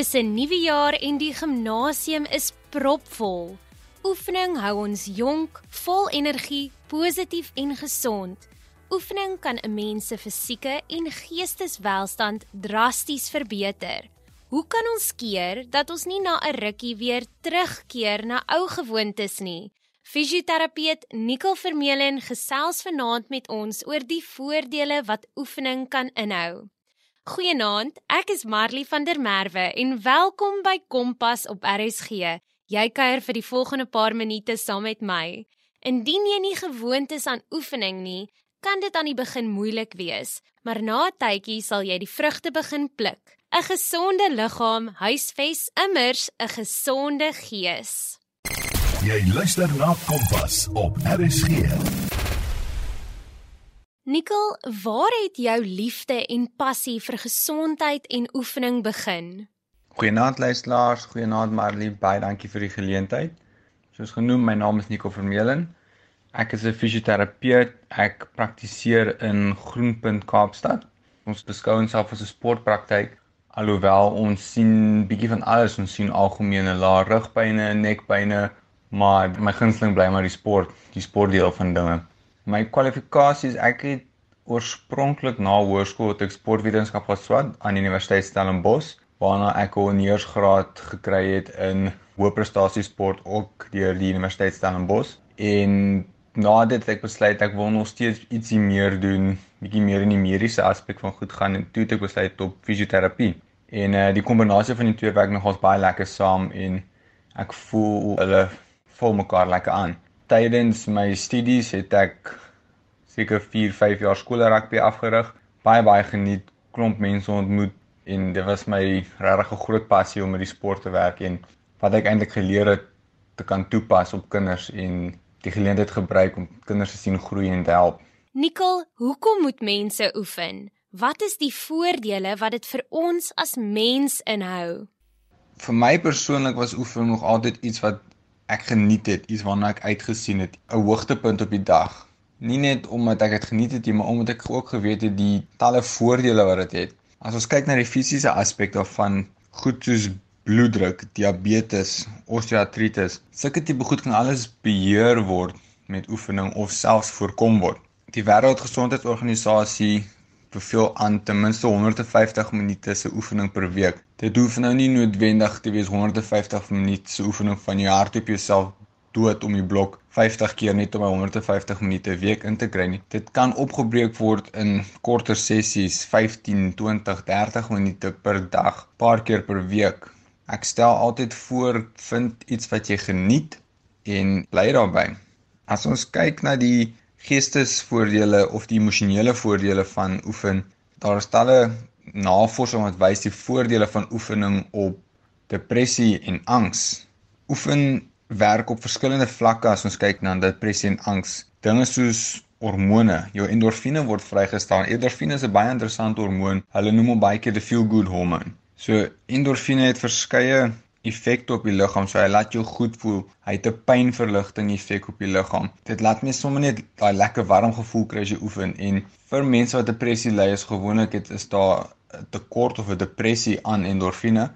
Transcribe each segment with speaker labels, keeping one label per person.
Speaker 1: Tussen nuwe jaar en die gimnasium is propvol. Oefening hou ons jonk, vol energie, positief en gesond. Oefening kan 'n mens se fisieke en geesteswelstand drasties verbeter. Hoe kan ons keer dat ons nie na 'n rukkie weer terugkeer na ou gewoontes nie? Fisioterapeut Nicole Vermeulen gesels vanaand met ons oor die voordele wat oefening kan inhou. Goeienaand, ek is Marley van der Merwe en welkom by Kompas op RSG. Jy kuier vir die volgende paar minute saam met my. Indien jy nie gewoond is aan oefening nie, kan dit aan die begin moeilik wees, maar na 'n tydjie sal jy die vrugte begin pluk. 'n Gesonde liggaam huisves immers 'n gesonde gees.
Speaker 2: Jy luister na Kompas op RSG.
Speaker 1: Nikkel, waar het jou liefde en passie vir gesondheid en oefening begin?
Speaker 3: Goeienaand luisteraars, goeienaand Marley, baie dankie vir die geleentheid. Soos genoem, my naam is Nikkel Vermeulen. Ek is 'n fisioterapeut. Ek praktiseer in Groenpunt Kaapstad. Ons beskou onsself as 'n sportpraktyk alhoewel ons sien bietjie van alles ons sien algemene lae rugpynne nekpynne maar my gunsteling bly maar die sport die sportdeel van dinge my kwalifikasies ek het oorspronklik na hoërskool het ek sportwetenskap geswat aan universiteit Stellenbosch waarna ek 'n honeursgraad gekry het in hoë prestasie sport ook deur die universiteit Stellenbosch en na dit het ek besluit ek wil nog steeds ietsie meer doen, bietjie meer in die mediese aspek van goed gaan en toe het ek besluit op fisioterapie. En uh die kombinasie van die twee werk nogals baie lekker saam en ek voel hulle vul mekaar lekker aan. Tydens my studies het ek seker 4, 5 jaar skool rugby afgerig, baie baie geniet, klomp mense ontmoet en dit was my regtig 'n groot passie om met die sport te werk en wat ek eintlik geleer het te kan toepas op kinders en die geleentheid gebruik om kinders te sien groei en te help.
Speaker 1: Nikkel, hoekom moet mense oefen? Wat is die voordele wat dit vir ons as mens inhou?
Speaker 3: Vir my persoonlik was oefening nog altyd iets wat ek geniet het, iets waarna ek uitgesien het, 'n hoogtepunt op die dag. Nie net omdat ek dit geniet het nie, maar omdat ek ook geweet het die talle voordele wat dit het, het. As ons kyk na die fisiese aspek daarvan, goed soos bloeddruk, diabetes, osteoartritis. Sulke tipe goed kan alles beheer word met oefening of selfs voorkom word. Die Wêreldgesondheidsorganisasie beveel aan ten minste 150 minute se oefening per week. Dit hoef nou nie noodwendig te wees 150 minute se oefening van jou hart op jouself dood om die blok 50 keer net om 150 minute 'n week in te kry nie. Dit kan opgebreek word in korter sessies, 15, 20, 30 minute per dag, paar keer per week. Ek stel altyd voor vind iets wat jy geniet en bly daarbey. As ons kyk na die geestesvoordele of die emosionele voordele van oefen, daar is talle navorsing wat wys die voordele van oefening op depressie en angs. Oefen werk op verskillende vlakke as ons kyk na depressie en angs. Dinge soos hormone, jou endorfine word vrygestel. Endorfine is 'n baie interessante hormoon. Hulle noem hom baie keer die feel good hormone. So endorfine het verskeie effekte op die liggaam. So hy laat jou goed voel. Hy het 'n pynverligting effek op die liggaam. Dit laat my sommer net daai lekker warm gevoel kry as jy oefen en vir mense wat depressie ly is gewoonlik dit is daar 'n tekort of 'n depressie aan endorfine.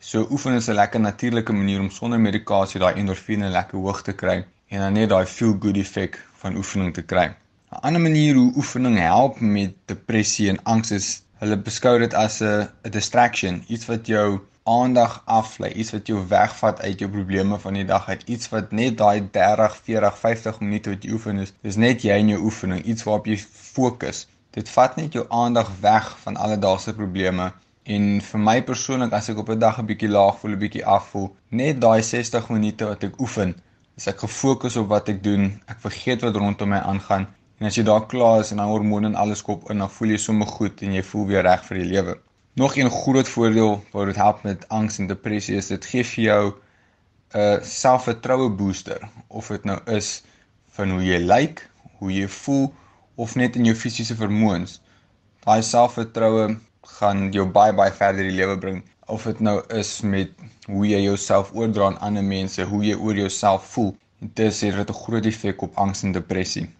Speaker 3: So oefen is 'n lekker natuurlike manier om sonder medikasie daai endorfine lekker hoog te kry en dan net daai feel good effek van oefening te kry. 'n Ander manier hoe oefening help met depressie en angs is Hulle beskou dit as 'n distraction, iets wat jou aandag aflei, iets wat jou wegvat uit jou probleme van die dag uit, iets wat net daai 30, 40, 50 minute wat jy oefen is. Dis net jy in jou oefening, iets waarop jy fokus. Dit vat net jou aandag weg van alledaagse probleme. En vir my persoonlik as ek op 'n dag 'n bietjie laag voel, 'n bietjie afvoel, net daai 60 minute wat ek oefen, is ek gefokus op wat ek doen. Ek vergeet wat rondom my aangaan En as jy daar klaar is en dan hormone en alles kop in, dan voel jy sommer goed en jy voel weer reg vir die lewe. Nog een groot voordeel wat dit help met angs en depressie is dit gee vir jou 'n selfvertroue booster of dit nou is van hoe jy lyk, hoe jy voel of net in jou fisiese vermoëns. Daai selfvertroue gaan jou baie baie verder in die lewe bring of dit nou is met hoe jy jouself oordra aan ander mense, hoe jy oor jouself voel. Dit het 'n groot effek op angs en depressie.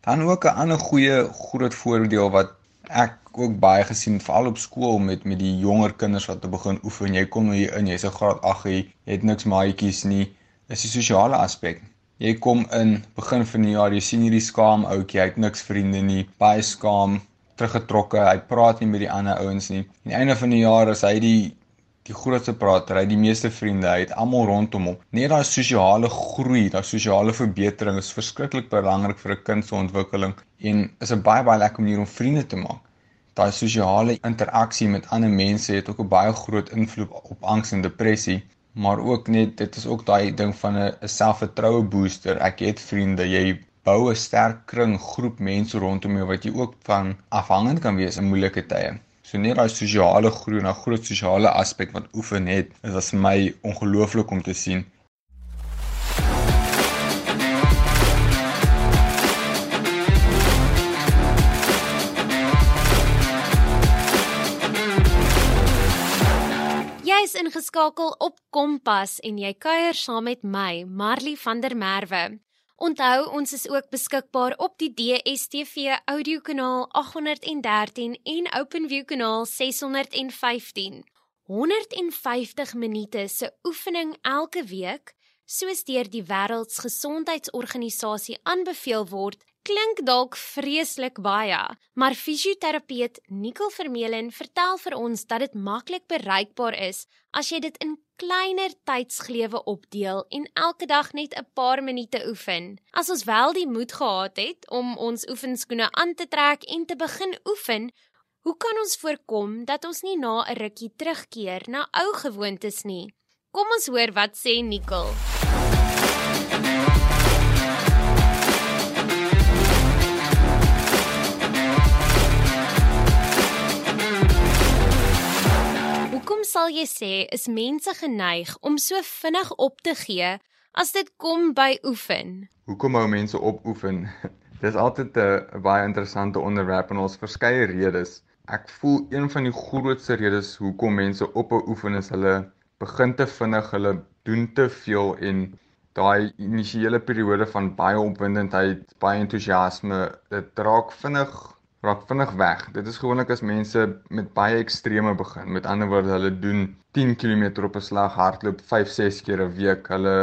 Speaker 3: Dan ook 'n ander goeie groot voordeel wat Ek ook baie gesien veral op skool met met die jonger kinders wat begin oefen. Jy kom hier in, jy's 'n graad 8, jy het niks maatjies nie. Dis die sosiale aspek. Jy kom in begin van die jaar, jy sien hierdie skaam ouetjie, hy het niks vriende nie, baie skaam, teruggetrokke, hy praat nie met die ander ouens nie. Aan die einde van die jaar is hy die die grootste prater, hy het die meeste vriende, hy het almal rondom hom. Net daai sosiale groei, daai sosiale verbetering is verskriklik belangrik vir 'n kind se ontwikkeling en is 'n baie baie lekker manier om vriende te maak. Daai sosiale interaksie met ander mense het ook 'n baie groot invloed op angs en depressie, maar ook net dit is ook daai ding van 'n selfvertroue booster. Ek het vriende, jy bou 'n sterk kring groep mense rondom jou wat jy ook van afhangend kan wees in moeilike tye. So net daai sosiale groei 'n groot sosiale aspek wat oefen het, is as my ongelooflik om te sien.
Speaker 1: Jy is ingeskakel op Kompas en jy kuier saam met my, Marley van der Merwe. Onthou, ons is ook beskikbaar op die DStv audiokanaal 813 en OpenView kanaal 615. 150 minute se oefening elke week, soos deur die Wêreldsgesondheidsorganisasie aanbeveel word, klink dalk vreeslik baie, maar fisioterapeut Nicole Vermeulen vertel vir ons dat dit maklik bereikbaar is as jy dit in kleiner tydsglewe opdeel en elke dag net 'n paar minute oefen. As ons wel die moed gehad het om ons oefenskoene aan te trek en te begin oefen, hoe kan ons voorkom dat ons nie na 'n rukkie terugkeer na ou gewoontes nie? Kom ons hoor wat sê Nicole. Hoekom sal jy sê is mense geneig om so vinnig op te gee as dit kom by oefen?
Speaker 3: Hoekom hou mense op oefen? Dis altyd 'n baie interessante onderwerp en ons verskeie redes. Ek voel een van die grootste redes hoekom mense ophou oefen is hulle begin te vinnig, hulle doen te veel en daai initiële periode van baie opwindendheid, baie entoesiasme, dit raak vinnig raak vinnig weg. Dit is gewoonlik as mense met baie extreme begin. Met ander woorde, hulle doen 10 km op 'n slag hardloop 5-6 keer 'n week. Hulle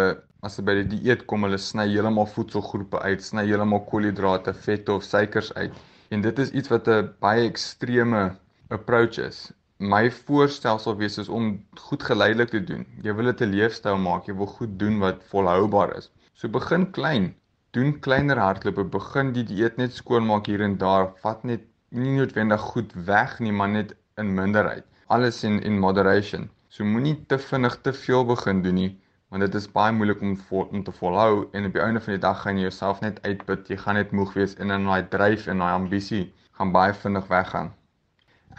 Speaker 3: as hulle by die dieet kom, hulle sny heeltemal voedselgroepe uit, sny heeltemal koolhidrate, vette of suikers uit. En dit is iets wat 'n baie extreme approach is. My voorstel sal wees is om goed geleidelik te doen. Jy wil dit 'n leefstyl maak, jy wil goed doen wat volhoubaar is. So begin klein doen kleiner hardlope, begin die dieet net skoonmaak hier en daar, vat net nie noodwendig goed weg nie, maar net in minderheid. Alles in in moderation. So moenie te vinnig te veel begin doen nie, want dit is baie moeilik om vol, om te volhou en op die einde van die dag gaan jy jouself net uitput. Jy gaan net moeg wees en in daai dryf en daai ambisie gaan baie vinnig weggaan.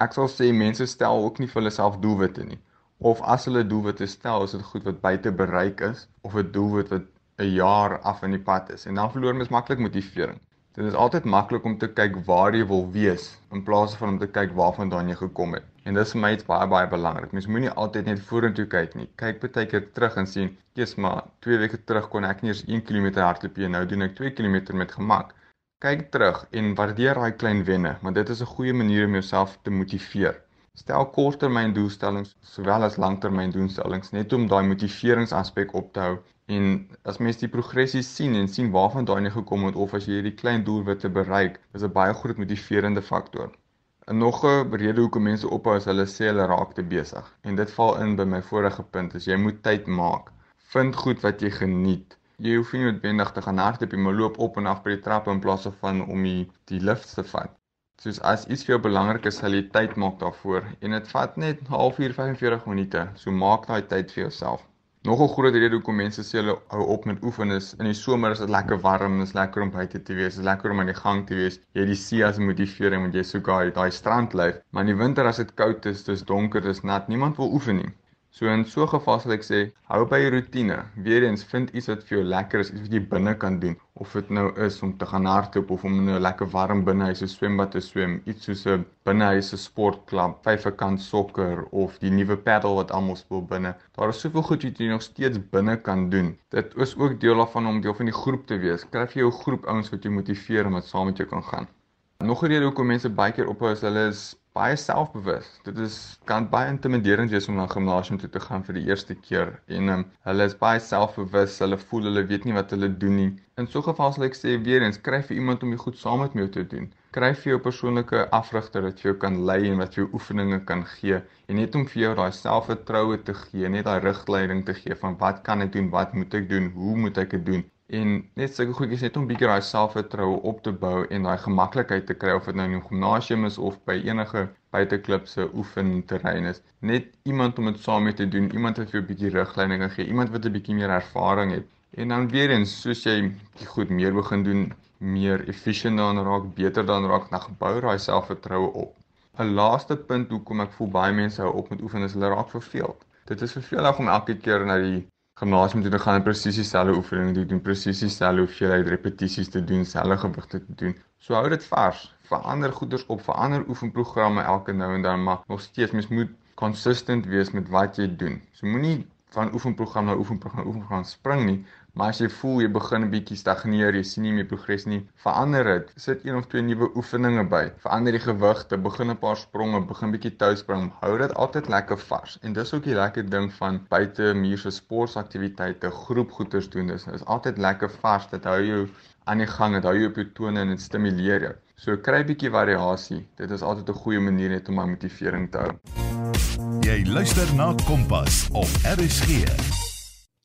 Speaker 3: Ek sal sê mense stel ook nie vir hulle self doelwitte nie. Of as hulle doelwitte stel, is dit goed wat buite bereik is of 'n doelwit wat 'n jaar af in die pad is en dan verloor mens maklik motivering. Dit is altyd maklik om te kyk waar jy wil wees in plaas van om te kyk waarvandaan jy gekom het. En dis vir my iets baie baie belangrik. Mens moenie altyd net vorentoe kyk nie. Kyk baie keer terug en sien, "Jesus, maar 2 weke terug kon ek nie eens 1 km hardloop nie. Nou doen ek 2 km met gemak." Kyk terug en waardeer daai klein wenne, want dit is 'n goeie manier om jouself te motiveer. Stel korttermyndoelstellings sowel as langtermyndoelstellings net om daai motiveringsaspek op te hou En as mens die progressie sien en sien waarvan daai nie gekom het of as jy hierdie klein doelwitte bereik, is 'n baie groot motiverende faktor. En nog 'n rede hoekom mense ophou is hulle sê hulle raak te besig. En dit val in by my vorige punt, is jy moet tyd maak. Vind goed wat jy geniet. Jy hoef nie noodwendig te gaan hardloop nie, maar loop op en af by die trappe in plaas van om die, die lift te vat. Soos as iets vir jou belangrik is, sal jy tyd maak daarvoor en dit vat net 'n halfuur 45 minute. So maak daai tyd vir jouself. Nog 'n groot rede hoekom mense sê hulle hou op met oefen is in die somer is dit lekker warm, is lekker om buite te wees, is lekker om aan die gang te wees. Jy het die see as motivering want jy soek daai daai strandlyf. Maar in die winter as dit koud is, dis donker, dis nat, niemand wil oefen nie. So in so 'n geval sal ek sê, hou by jou rotine. Weereens vind iets wat vir jou lekker is, iets wat jy binne kan doen, of dit nou is om te gaan hardloop of om in 'n lekker warm binnehuis se swembad te swem, iets soos 'n binnehuis se sportklub, vyfkant sokker of die nuwe paddle wat almal speel binne. Daar is soveel goed wat jy nog steeds binne kan doen. Dit is ook deel daarvan om deel van die groep te wees. Kry vir jou 'n groep ouens wat jou motiveer om dit saam met jou kan gaan. Nog 'n rede hoekom mense baie keer ophou is hulle is baie selfbewus. Dit is kan baie intimiderend wees om na gimnasium toe te gaan vir die eerste keer en um, hulle is baie selfbewus. Hulle voel hulle weet nie wat hulle doen nie. In so 'n geval sal ek sê weer eens, kry vir iemand om dit goed saam met jou te doen. Kry vir jou persoonlike afrigter wat vir jou kan lei en wat vir jou oefeninge kan gee en net om vir jou daai selfvertroue te gee, net daai rigleiding te gee van wat kan ek doen, wat moet ek doen, hoe moet ek dit doen? En net sulke goedjies net om bietjie daai selfvertroue op te bou en daai gemaklikheid te kry of dit nou in 'n gimnasium is of by enige buiteklubse oefenterrein is. Net iemand om dit saam mee te doen, iemand wat vir jou bietjie riglyne gee, iemand wat 'n bietjie meer ervaring het. En dan weer eens, soos jy goed meer begin doen, meer efficient dan raak, beter dan raak, dan gebou daai selfvertroue op. 'n Laaste punt hoekom ek voel baie mense hou op met oefen is hulle raak verveeld. Dit is vervelig om elke keer na die gimnasium toe te gaan en presies dieselfde oefeninge te doen, presies dieselfde hoeveelheid repetisies te doen, dieselfde gewigte te doen. So hou dit vars. Verander goeders op, verander oefenprogramme elke nou en dan, maar nog steeds mens moet consistent wees met wat jy doen. So moenie van oefenprogram na oefenprogram oefenprogram spring nie, Maar as jy voel jy begin 'n bietjie stagneer, jy sien nie meer progres nie, verander dit. Sit een of twee nuwe oefeninge by. Verander die gewigte, begin 'n paar spronge, begin bietjie touspring. Hou dit altyd lekker vars. En dis ook die lekker ding van buite muurse sportaktiwiteite, groepgoeters doen. Dis is altyd lekker vars. Dit hou jou aan die gang, dit hou jou op jou tone en dit stimuleer jou. So kry bietjie variasie. Dit is altyd 'n goeie manier net om my motivering te hou.
Speaker 2: Jy luister na Kompas op RSG.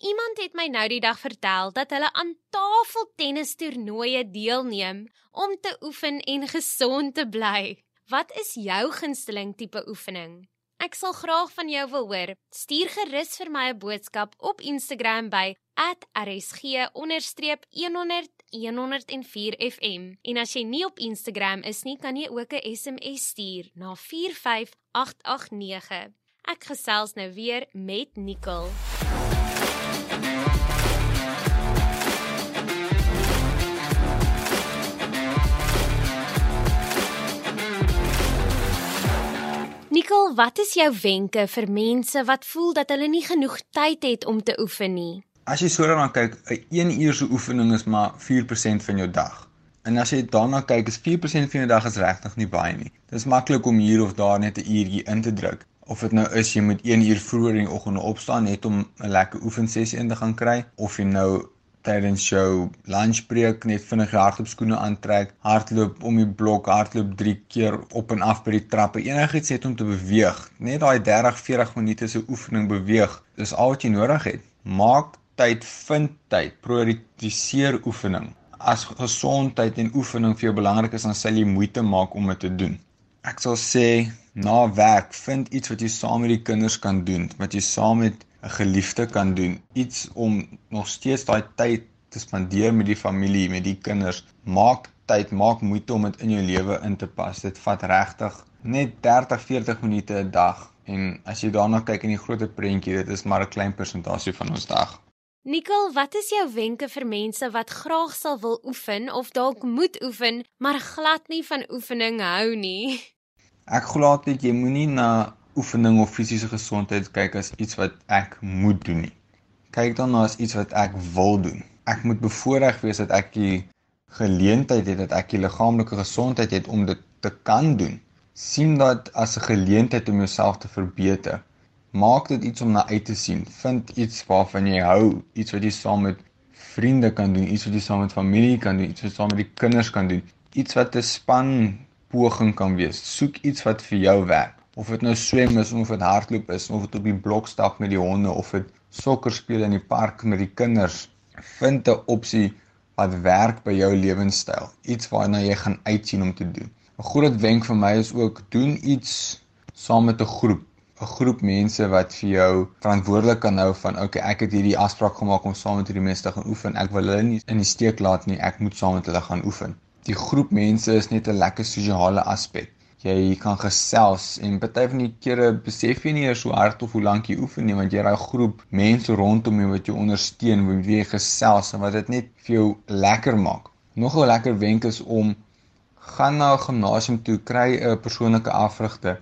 Speaker 1: Iemand het my nou die dag vertel dat hulle aan tafeltennistoernooie deelneem om te oefen en gesond te bly. Wat is jou gunsteling tipe oefening? Ek sal graag van jou wil hoor. Stuur gerus vir my 'n boodskap op Instagram by @rsg_100_104fm. En as jy nie op Instagram is nie, kan jy ook 'n SMS stuur na 45889. Ek gesels nou weer met Nicole. Nikkel, wat is jou wenke vir mense wat voel dat hulle nie genoeg tyd het om te oefen nie?
Speaker 3: As jy so daarna kyk, 'n 1 uur se oefening is maar 4% van jou dag. En as jy daarna kyk, is 4% van jou dag is regtig nie baie nie. Dit is maklik om hier of daar net 'n uurtjie in te druk. Of dit nou is jy moet 1 uur vroeër in die oggend opstaan net om 'n lekker oefensessie in te gaan kry, of jy nou tydens jou lunchbreek net vinnig hardloopskoene aantrek, hardloop om die blok, hardloop 3 keer op en af by die trappe, enigiets net om te beweeg. Net daai 30, 40 minute se oefening beweeg, dis al wat jy nodig het. Maak tyd, vind tyd, prioritiseer oefening. As gesondheid en oefening vir jou belangrik is, dan sal jy moeite maak om dit te doen. Ek sal sê na werk, vind iets wat jy saam met die kinders kan doen, wat jy saam met 'n geliefde kan doen, iets om nog steeds daai tyd te spandeer met die familie, met die kinders. Maak tyd, maak moeite om dit in jou lewe in te pas. Dit vat regtig net 30, 40 minute 'n dag. En as jy daarna kyk in die groter prentjie, dit is maar 'n klein persentasie van ons dag.
Speaker 1: Nikkel, wat is jou wenke vir mense wat graag sal wil oefen of dalk moet oefen, maar glad nie van oefening hou nie?
Speaker 3: Ek glo altyd jy moenie na oefening of fisiese gesondheid kyk as iets wat ek moet doen nie. Kyk dan na as iets wat ek wil doen. Ek moet bevoordeel wees dat ek die geleentheid het dat ek die liggaamlike gesondheid het om dit te kan doen. sien dat as 'n geleentheid om jouself te verbeter. Maak dit iets om na uit te sien. Vind iets waarvan jy hou, iets wat jy saam met vriende kan doen, iets wat jy saam met familie kan doen, iets wat jy saam met die kinders kan doen, iets wat 'n span poging kan wees. Soek iets wat vir jou werk of dit nou swem is of dit hardloop is of dit op die blok stap met die honde of dit sokker speel in die park met die kinders vind 'n opsie wat werk by jou lewenstyl iets waarna jy gaan uitsien om te doen. 'n groot wenk vir my is ook doen iets saam met 'n groep. 'n groep mense wat vir jou verantwoordelik kan hou van okay ek het hierdie afspraak gemaak om saam met hierdie mense te gaan oefen. Ek wil hulle nie in die steek laat nie. Ek moet saam met hulle gaan oefen. Die groep mense is net 'n lekker sosiale aspek jy kan gesels en baie van die kere besef jy nie hoe hard of hoe lank jy oefen nie want jy het daai groep mense rondom jou wat jou ondersteun, wie jy gesels en wat dit net vir jou lekker maak. Nog 'n lekker wenk is om gaan na 'n gimnasium toe, kry 'n persoonlike afrigter,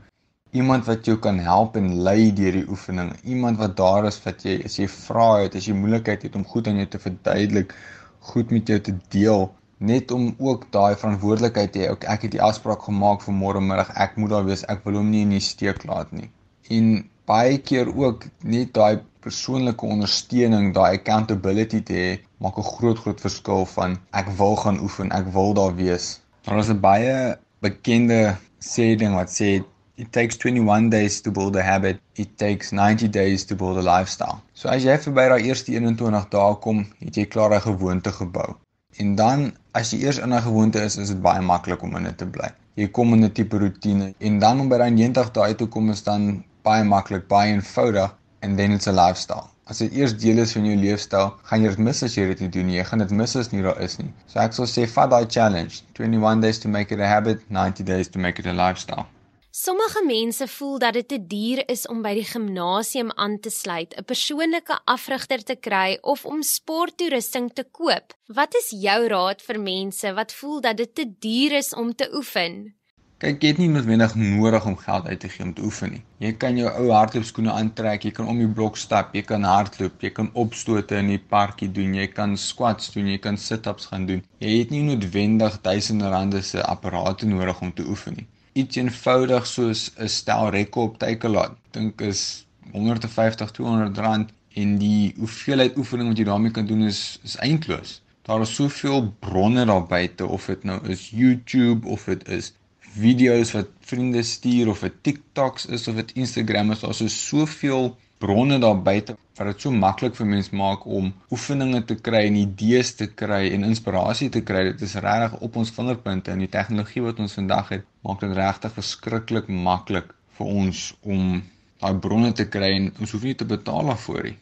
Speaker 3: iemand wat jou kan help en lei deur die oefening, iemand wat daar is wat jy as jy vra het, as jy moeilikheid het om goed aan jou te verduidelik, goed met jou te deel, net om ook daai verantwoordelikheid te hê. Ek, het die afspraak gemaak vir môre middag. Ek moet daar wees. Ek wil hom nie in die steek laat nie. En baie keer ook net daai persoonlike ondersteuning, daai accountability te hê, maak 'n groot groot verskil van ek wil gaan oefen, ek wil daar wees. Daar is 'n baie bekende sê ding wat sê it takes 21 days to build a habit, it takes 90 days to build a lifestyle. So as jy verby daai eerste 21 dae kom, het jy klaar 'n gewoonte gebou. En dan as jy eers in 'n gewoonte is, is dit baie maklik om in dit te bly. Jy kom in 'n tipe rotine en dan om by daai 90 dae te kom is dan baie maklik, baie eenvoudig and then it's a lifestyle. As dit eers deel is van jou leefstyl, gaan jy dit mis as jy dit nie doen nie. Jy gaan dit mis as nie daar is nie. So ek sal sê vat daai challenge. 21 days to make it a habit, 90 days to make it a lifestyle.
Speaker 1: Sommige mense voel dat dit te duur is om by die gimnasium aan te sluit, 'n persoonlike afrigter te kry of om sporttoerusting te koop. Wat is jou raad vir mense wat voel dat dit te duur is om te oefen?
Speaker 3: Kyk, jy het nie noodwendig nodig om geld uit te gee om te oefen nie. Jy kan jou ou hardloopskoene aantrek, jy kan om die blok stap, jy kan hardloop, jy kan opstote in die parkie doen, jy kan squats doen, jy kan sit-ups gaan doen. Jy het nie noodwendig duisende rande se apparate nodig om te oefen nie iets eenvoudig soos 'n stel rekke op Takealot. Dink is 150 200 rand en die hoeveelheid oefening wat jy daarmee kan doen is is eintloos. Daar is soveel bronne daar buite of dit nou is YouTube of dit is video's wat vriende stuur of dit TikToks is of dit Instagram is, daar is soveel bronne daar buite wat dit so maklik vir mense maak om oefeninge te kry en idees te kry en inspirasie te kry. Dit is regtig op ons vingerpunte en die tegnologie wat ons vandag het, maak dit regtig verskriklik maklik vir ons om daai bronne te kry en ons hoef nie te betaal daarvoor nie.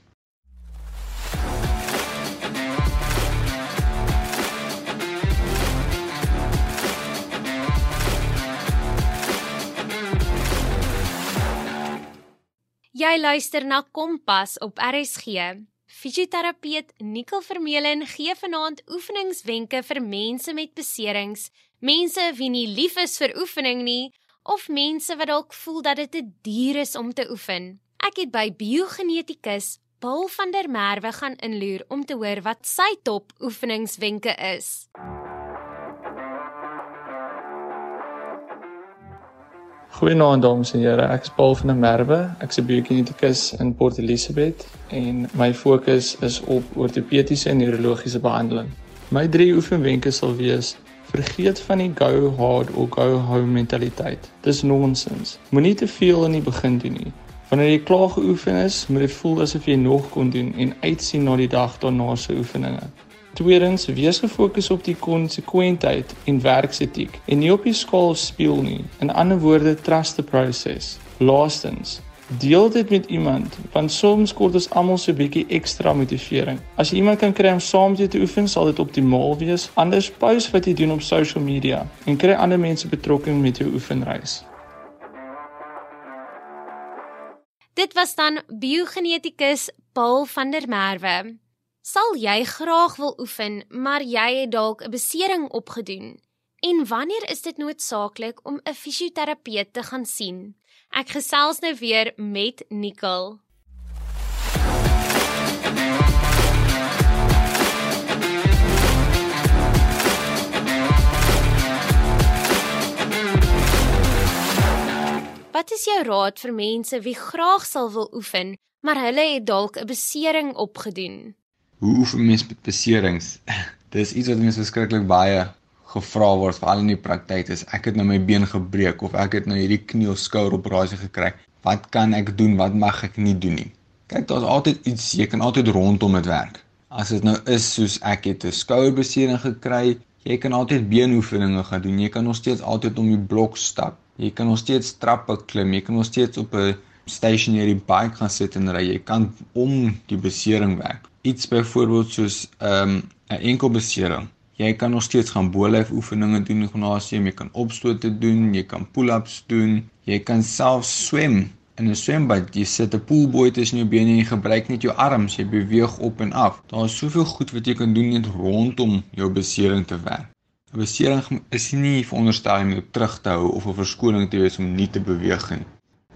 Speaker 1: Jy luister na Kompas op RSG. Fisioterapeut Nicole Vermeulen gee vanaand oefeningswenke vir mense met beserings, mense wie nie lief is vir oefening nie of mense wat dalk voel dat dit te duur is om te oefen. Ek het by biogenetikus Paul van der Merwe gaan inloer om te hoor wat sy top oefeningswenke is.
Speaker 4: Goeienaand dames en here, ek is Paul van der Merwe. Ek's 'n biokinetikus in Port Elizabeth en my fokus is op ortopediese en neurologiese behandeling. My drie oefenwenke sal wees: vergeet van die go hard of go home mentaliteit. Dis nonsens. Moenie te veel in die begin doen nie. Wanneer jy klaar geoefen is, moet dit voel asof jy nog kon doen en uitsien na die dag daarna se oefeninge. Tweedens, wees gefokus op die konsekwentheid en werksetiek en nie op die skaal speel nie. In ander woorde, trust the process. Laastens, deel dit met iemand want soms kort ons almal so 'n bietjie ekstra motivering. As jy iemand kan kry om saam met jou te oefen, sal dit optimaal wees. Anders post wat jy doen op social media en kry ander mense betrokke met jou oefenreis.
Speaker 1: Dit was dan biogenetikus Paul van der Merwe. Sal jy graag wil oefen, maar jy het dalk 'n besering opgedoen? En wanneer is dit noodsaaklik om 'n fisioterapeut te gaan sien? Ek gesels nou weer met Nicole. Wat is jou raad vir mense wie graag sal wil oefen, maar hulle het dalk 'n besering opgedoen?
Speaker 3: Hoe oefen mens met beserings? Dis iets wat mense verskriklik baie gevra word veral in die praktyk. Dis ek het nou my been gebreek of ek het nou hierdie knie of skouer operasie gekry. Wat kan ek doen? Wat mag ek nie doen nie? Kyk, daar's altyd iets jy kan altyd rondom dit werk. As dit nou is soos ek het 'n skouerbesering gekry, jy kan altyd beenoefeninge gaan doen. Jy kan nog steeds altyd om die blok stap. Jy kan nog steeds trappe klim. Jy kan nog steeds op 'n stationary bike gaan sit en ry. Jy kan om die besering werk iets byvoorbeeld soos 'n um, 'n enkel besering. Jy kan nog steeds gaan bolyf oefeninge doen in gimnasium, jy kan opstote doen, jy kan pull-ups doen, jy kan self swem in 'n swembad. Jy sit 'n poolboy tussen jou bene en jy gebruik net jou arms, jy beweeg op en af. Daar is soveel goed wat jy kan doen net rondom jou besering te werk. 'n Besering is nie veronderstel om jou terug te hou of 'n verskoning te wees om nie te beweeg nie.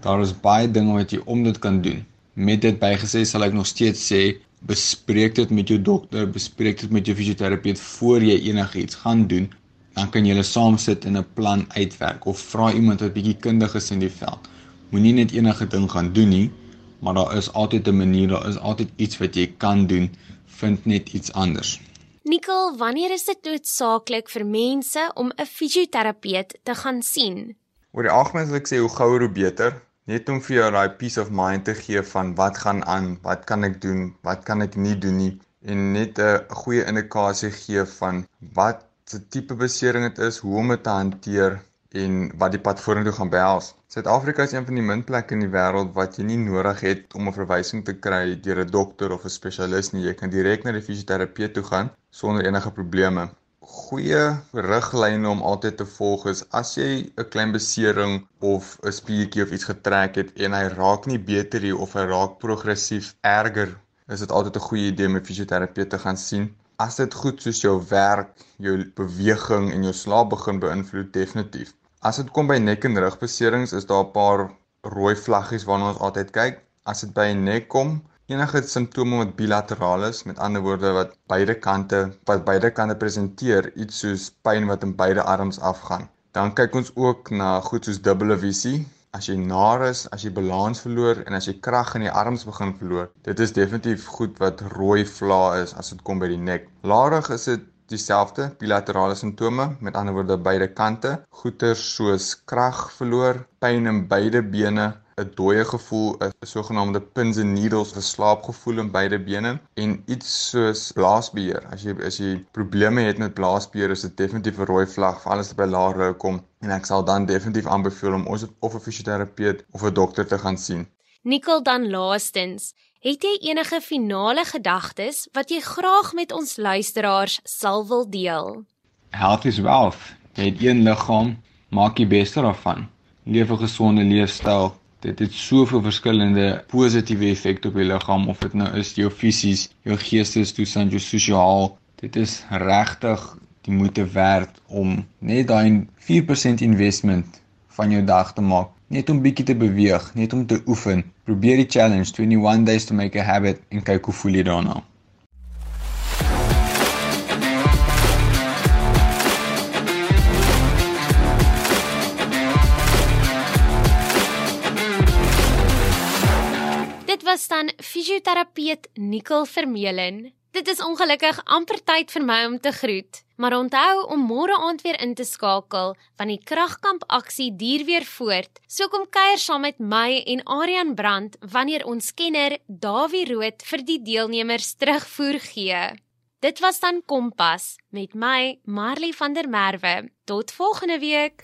Speaker 3: Daar is baie dinge wat jy om dit kan doen. Met dit bygesê sal ek nog steeds sê bespreek dit met jou dokter, bespreek dit met jou fisioterapeut voor jy enigiets gaan doen. Dan kan julle saam sit en 'n plan uitwerk of vra iemand wat bietjie kundig is in die veld. Moenie net enige ding gaan doen nie, maar daar is altyd 'n manier, daar is altyd iets wat jy kan doen. Vind net iets anders.
Speaker 1: Nikkel, wanneer is dit noodsaaklik vir mense om 'n fisioterapeut te gaan sien?
Speaker 3: Oor die algemeen sal ek sê hoe gouer hoe beter net om vir jou daai peace of mind te gee van wat gaan aan, wat kan ek doen, wat kan ek nie doen nie en net 'n goeie indikasie gee van wat se tipe besering dit is, hoe om dit te hanteer en wat die pad vorentoe gaan behels. Suid-Afrika is een van die min plekke in die wêreld wat jy nie nodig het om 'n verwysing te kry deur 'n dokter of 'n spesialis nie. Jy kan direk na die fisioterapeut toe gaan sonder enige probleme goeie riglyne om altyd te volg is as jy 'n klein besering of 'n spiertjie of iets getrek het en hy raak nie beter nie of hy raak progressief erger, is dit altyd 'n goeie idee om 'n fisioterapeut te gaan sien. As dit goed soos jou werk, jou beweging en jou slaap begin beïnvloed definitief. As dit kom by nek en rugbeserings is daar 'n paar rooi vlaggies waarna ons altyd kyk. As dit by nek kom, enige simptome wat bilateraal is, met ander woorde wat beide kante wat beide kante presenteer, iets soos pyn wat in beide arms afgaan. Dan kyk ons ook na goed soos dubbele visie. As jy nar is, as jy balans verloor en as jy krag in die arms begin verloor, dit is definitief goed wat rooi vlae is as dit kom by die nek. Laarig is dit dieselfde bilaterale simptome, met ander woorde beide kante, goeters soos krag verloor, pyn in beide bene, 'n dooie gevoel, 'n sogenaamde pins and needles verslaapgevoel in beide bene en iets soos blaasbeheer. As jy as jy probleme het met blaasbeheer, is dit definitief 'n rooi vlag vir alles wat by lae kom en ek sal dan definitief aanbeveel om ons of 'n fisioterapeut of 'n dokter te gaan sien.
Speaker 1: Nikkel dan laastens, het jy enige finale gedagtes wat jy graag met ons luisteraars sal wil deel?
Speaker 3: Health is wealth. Jy het een liggaam, maak die beste daarvan. Leef 'n gesonde leefstyl dit het soveel verskillende positiewe effekte op jou liggaam of dit nou is jou fisies, jou geestestoestand, jou sosiaal. Dit is regtig die moeite werd om net daai 4% investment van jou dag te maak, net om bietjie te beweeg, net om te oefen. Probeer die challenge 21 days to make a habit en kyk hoe voel jy daarna.
Speaker 1: Was dan fisioterapeut Nicole Vermeulen. Dit is ongelukkig amper tyd vir my om te groet, maar onthou om môre aand weer in te skakel want die kragkamp aksie duur weer voort. So kom kuier saam met my en Aryan Brandt wanneer ons kenner Dawie Rood vir die deelnemers terugvoer gee. Dit was dan Kompas met my Marley van der Merwe. Tot volgende week.